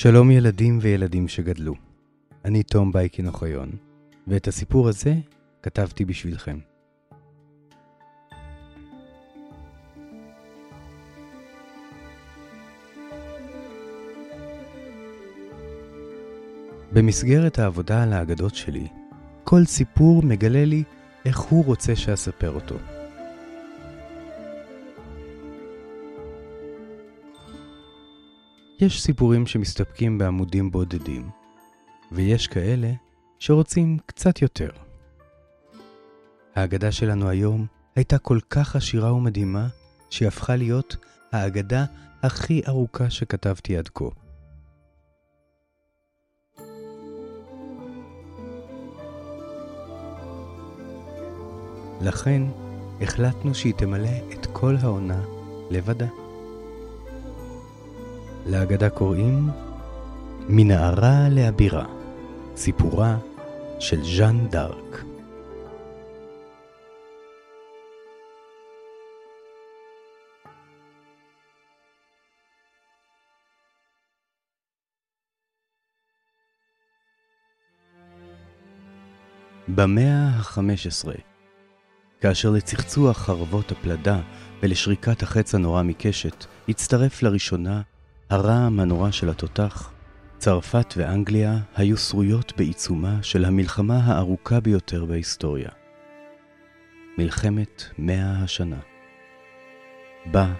שלום ילדים וילדים שגדלו. אני תום בייקין אוחיון, ואת הסיפור הזה כתבתי בשבילכם. במסגרת העבודה על האגדות שלי, כל סיפור מגלה לי איך הוא רוצה שאספר אותו. יש סיפורים שמסתפקים בעמודים בודדים, ויש כאלה שרוצים קצת יותר. האגדה שלנו היום הייתה כל כך עשירה ומדהימה, שהיא הפכה להיות האגדה הכי ארוכה שכתבתי עד כה. לכן החלטנו שהיא תמלא את כל העונה לבדה. להגדה קוראים מנערה לאבירה, סיפורה של ז'אן דארק. במאה ה-15, כאשר לצחצוח חרבות הפלדה ולשריקת החץ הנורא מקשת, הצטרף לראשונה הרעם הנורא של התותח, צרפת ואנגליה היו שרויות בעיצומה של המלחמה הארוכה ביותר בהיסטוריה. מלחמת מאה השנה. בה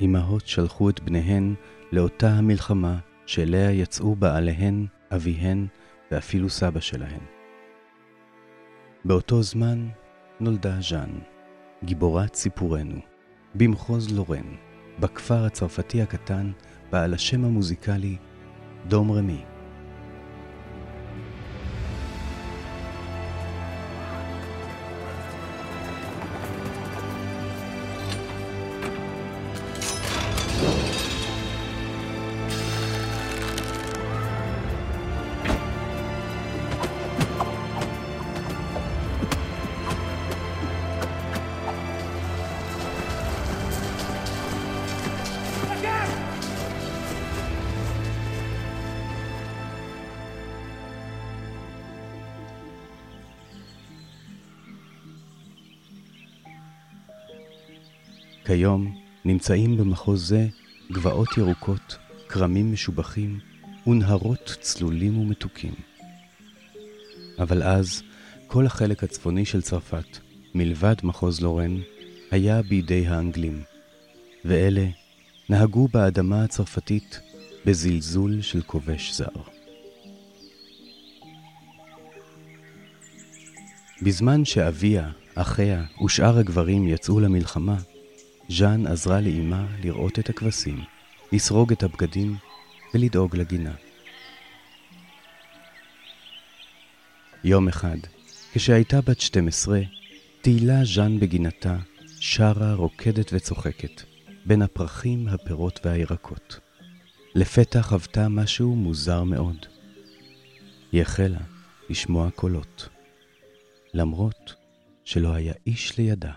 אמהות שלחו את בניהן לאותה המלחמה שאליה יצאו בעליהן, אביהן ואפילו סבא שלהן. באותו זמן נולדה ז'אן, גיבורת סיפורנו, במחוז לורן, בכפר הצרפתי הקטן בעל השם המוזיקלי דום רמי. כיום נמצאים במחוז זה גבעות ירוקות, כרמים משובחים ונהרות צלולים ומתוקים. אבל אז כל החלק הצפוני של צרפת, מלבד מחוז לורן, היה בידי האנגלים, ואלה נהגו באדמה הצרפתית בזלזול של כובש זר. בזמן שאביה, אחיה ושאר הגברים יצאו למלחמה, ז'אן עזרה לאמה לראות את הכבשים, לסרוג את הבגדים ולדאוג לגינה. יום אחד, כשהייתה בת 12, תהילה ז'אן בגינתה, שרה, רוקדת וצוחקת, בין הפרחים, הפירות והירקות. לפתע חוותה משהו מוזר מאוד. היא החלה לשמוע קולות, למרות שלא היה איש לידה.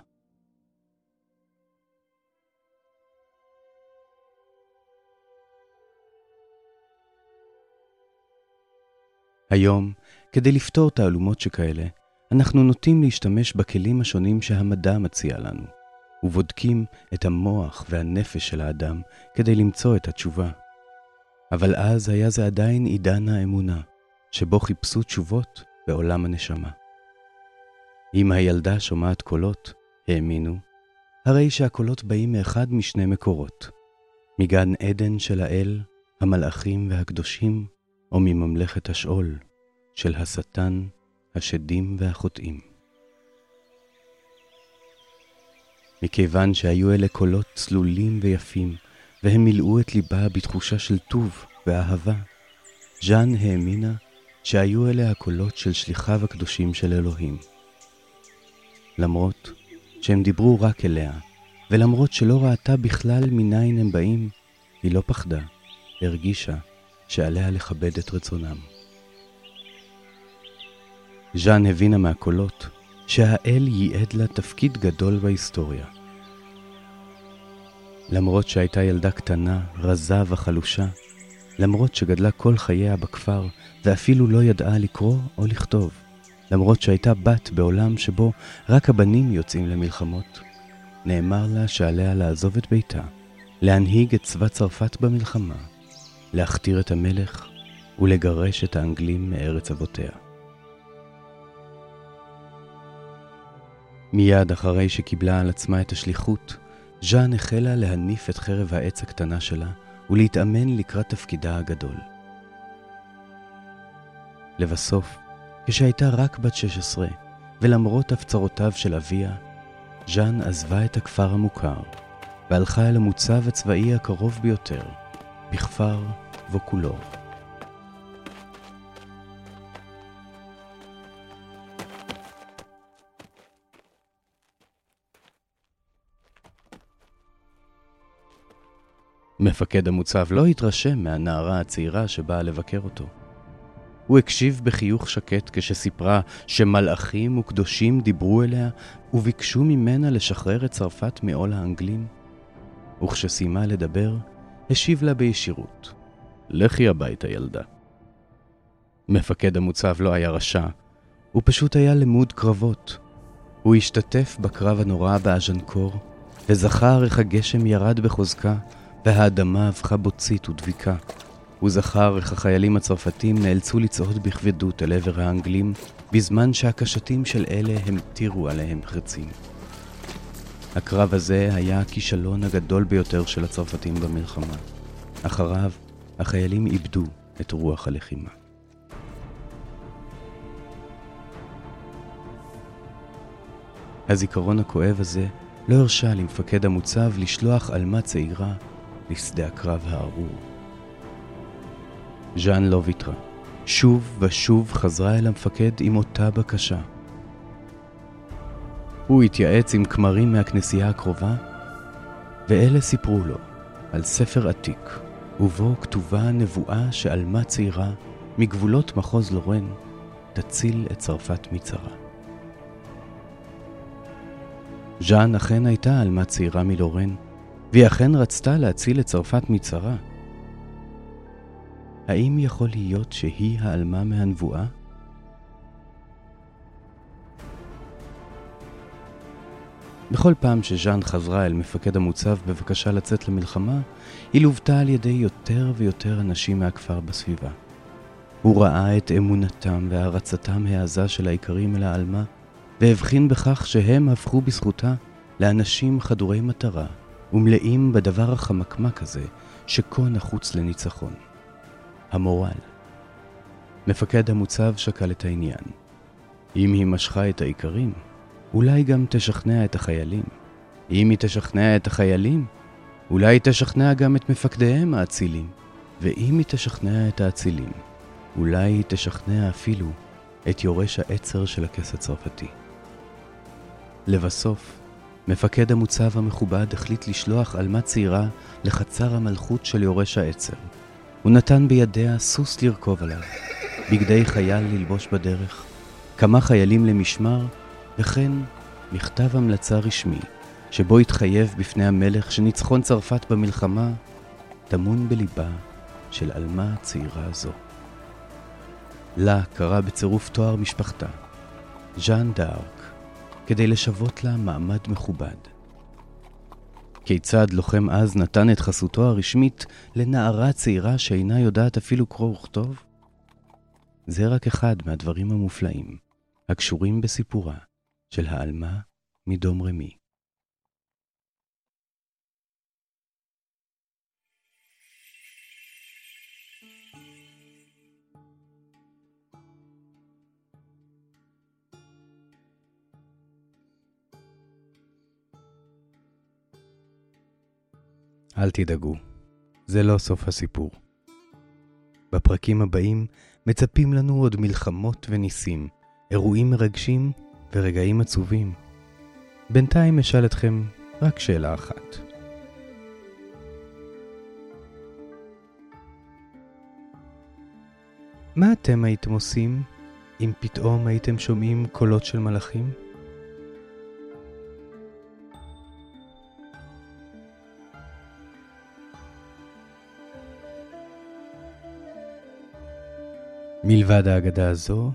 היום, כדי לפתור תעלומות שכאלה, אנחנו נוטים להשתמש בכלים השונים שהמדע מציע לנו, ובודקים את המוח והנפש של האדם כדי למצוא את התשובה. אבל אז היה זה עדיין עידן האמונה, שבו חיפשו תשובות בעולם הנשמה. אם הילדה שומעת קולות, האמינו, הרי שהקולות באים מאחד משני מקורות, מגן עדן של האל, המלאכים והקדושים, או מממלכת השאול של השטן, השדים והחוטאים. מכיוון שהיו אלה קולות צלולים ויפים, והם מילאו את ליבה בתחושה של טוב ואהבה, ז'אן האמינה שהיו אלה הקולות של שליחיו הקדושים של אלוהים. למרות שהם דיברו רק אליה, ולמרות שלא ראתה בכלל מניין הם באים, היא לא פחדה, הרגישה שעליה לכבד את רצונם. ז'אן הבינה מהקולות שהאל ייעד לה תפקיד גדול בהיסטוריה. למרות שהייתה ילדה קטנה, רזה וחלושה, למרות שגדלה כל חייה בכפר, ואפילו לא ידעה לקרוא או לכתוב. למרות שהייתה בת בעולם שבו רק הבנים יוצאים למלחמות. נאמר לה שעליה לעזוב את ביתה, להנהיג את צבא צרפת במלחמה, להכתיר את המלך ולגרש את האנגלים מארץ אבותיה. מיד אחרי שקיבלה על עצמה את השליחות, ז'אן החלה להניף את חרב העץ הקטנה שלה ולהתאמן לקראת תפקידה הגדול. לבסוף, כשהייתה רק בת 16, ולמרות הפצרותיו של אביה, ז'אן עזבה את הכפר המוכר, והלכה אל המוצב הצבאי הקרוב ביותר, בכפר ווקולור. מפקד המוצב לא התרשם מהנערה הצעירה שבאה לבקר אותו. הוא הקשיב בחיוך שקט כשסיפרה שמלאכים וקדושים דיברו אליה וביקשו ממנה לשחרר את צרפת מעול האנגלים. וכשסיימה לדבר, השיב לה בישירות, לכי הביתה, ילדה. מפקד המוצב לא היה רשע, הוא פשוט היה למוד קרבות. הוא השתתף בקרב הנורא באז'נקור, וזכר איך הגשם ירד בחוזקה, והאדמה הפכה בוצית ודביקה. הוא זכר איך החיילים הצרפתים נאלצו לצעוד בכבדות אל עבר האנגלים, בזמן שהקשתים של אלה המטירו עליהם חרצים. הקרב הזה היה הכישלון הגדול ביותר של הצרפתים במלחמה. אחריו, החיילים איבדו את רוח הלחימה. הזיכרון הכואב הזה לא הרשה למפקד המוצב לשלוח עלמה צעירה לשדה הקרב הארור. ז'אן לא ויתרה. שוב ושוב חזרה אל המפקד עם אותה בקשה. הוא התייעץ עם כמרים מהכנסייה הקרובה, ואלה סיפרו לו על ספר עתיק, ובו כתובה נבואה שעלמה צעירה מגבולות מחוז לורן תציל את צרפת מצרה. ז'אן אכן הייתה עלמה צעירה מלורן, והיא אכן רצתה להציל את צרפת מצרה. האם יכול להיות שהיא העלמה מהנבואה? בכל פעם שז'אן חזרה אל מפקד המוצב בבקשה לצאת למלחמה, היא לוותה על ידי יותר ויותר אנשים מהכפר בסביבה. הוא ראה את אמונתם והערצתם העזה של האיכרים אל העלמה, והבחין בכך שהם הפכו בזכותה לאנשים חדורי מטרה ומלאים בדבר החמקמק הזה שכה נחוץ לניצחון. המורל. מפקד המוצב שקל את העניין. אם היא משכה את האיכרים, אולי גם תשכנע את החיילים. אם היא תשכנע את החיילים, אולי היא תשכנע גם את מפקדיהם האצילים. ואם היא תשכנע את האצילים, אולי היא תשכנע אפילו את יורש העצר של הכס הצרפתי. לבסוף, מפקד המוצב המכובד החליט לשלוח עלמה צעירה לחצר המלכות של יורש העצר. הוא נתן בידיה סוס לרכוב עליו, בגדי חייל ללבוש בדרך, כמה חיילים למשמר, וכן מכתב המלצה רשמי, שבו התחייב בפני המלך שניצחון צרפת במלחמה טמון בליבה של עלמה צעירה זו. לה קרא בצירוף תואר משפחתה, ז'אן דארק, כדי לשוות לה מעמד מכובד. כיצד לוחם עז נתן את חסותו הרשמית לנערה צעירה שאינה יודעת אפילו קרוא וכתוב? זה רק אחד מהדברים המופלאים הקשורים בסיפורה של העלמה מדום רמי. אל תדאגו, זה לא סוף הסיפור. בפרקים הבאים מצפים לנו עוד מלחמות וניסים, אירועים מרגשים ורגעים עצובים. בינתיים אשאל אתכם רק שאלה אחת. מה אתם הייתם עושים אם פתאום הייתם שומעים קולות של מלאכים? מלבד האגדה הזו,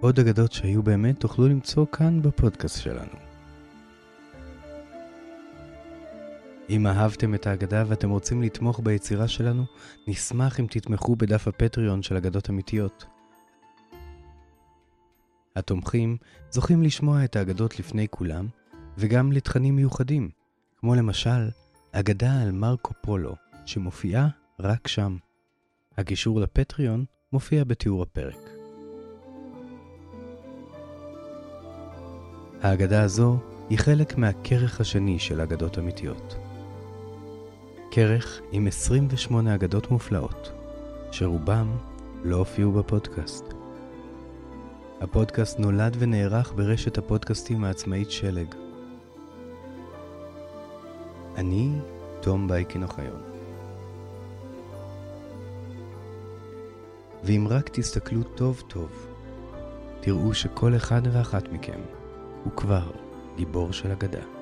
עוד אגדות שהיו באמת תוכלו למצוא כאן בפודקאסט שלנו. אם אהבתם את האגדה ואתם רוצים לתמוך ביצירה שלנו, נשמח אם תתמכו בדף הפטריון של אגדות אמיתיות. התומכים זוכים לשמוע את האגדות לפני כולם, וגם לתכנים מיוחדים, כמו למשל, אגדה על מרקו פולו, שמופיעה רק שם. הקישור לפטריון מופיע בתיאור הפרק. האגדה הזו היא חלק מהכרך השני של אגדות אמיתיות. כרך עם 28 אגדות מופלאות, שרובם לא הופיעו בפודקאסט. הפודקאסט נולד ונערך ברשת הפודקאסטים העצמאית שלג. אני תום בייקין אוחיון. ואם רק תסתכלו טוב טוב, תראו שכל אחד ואחת מכם הוא כבר גיבור של אגדה.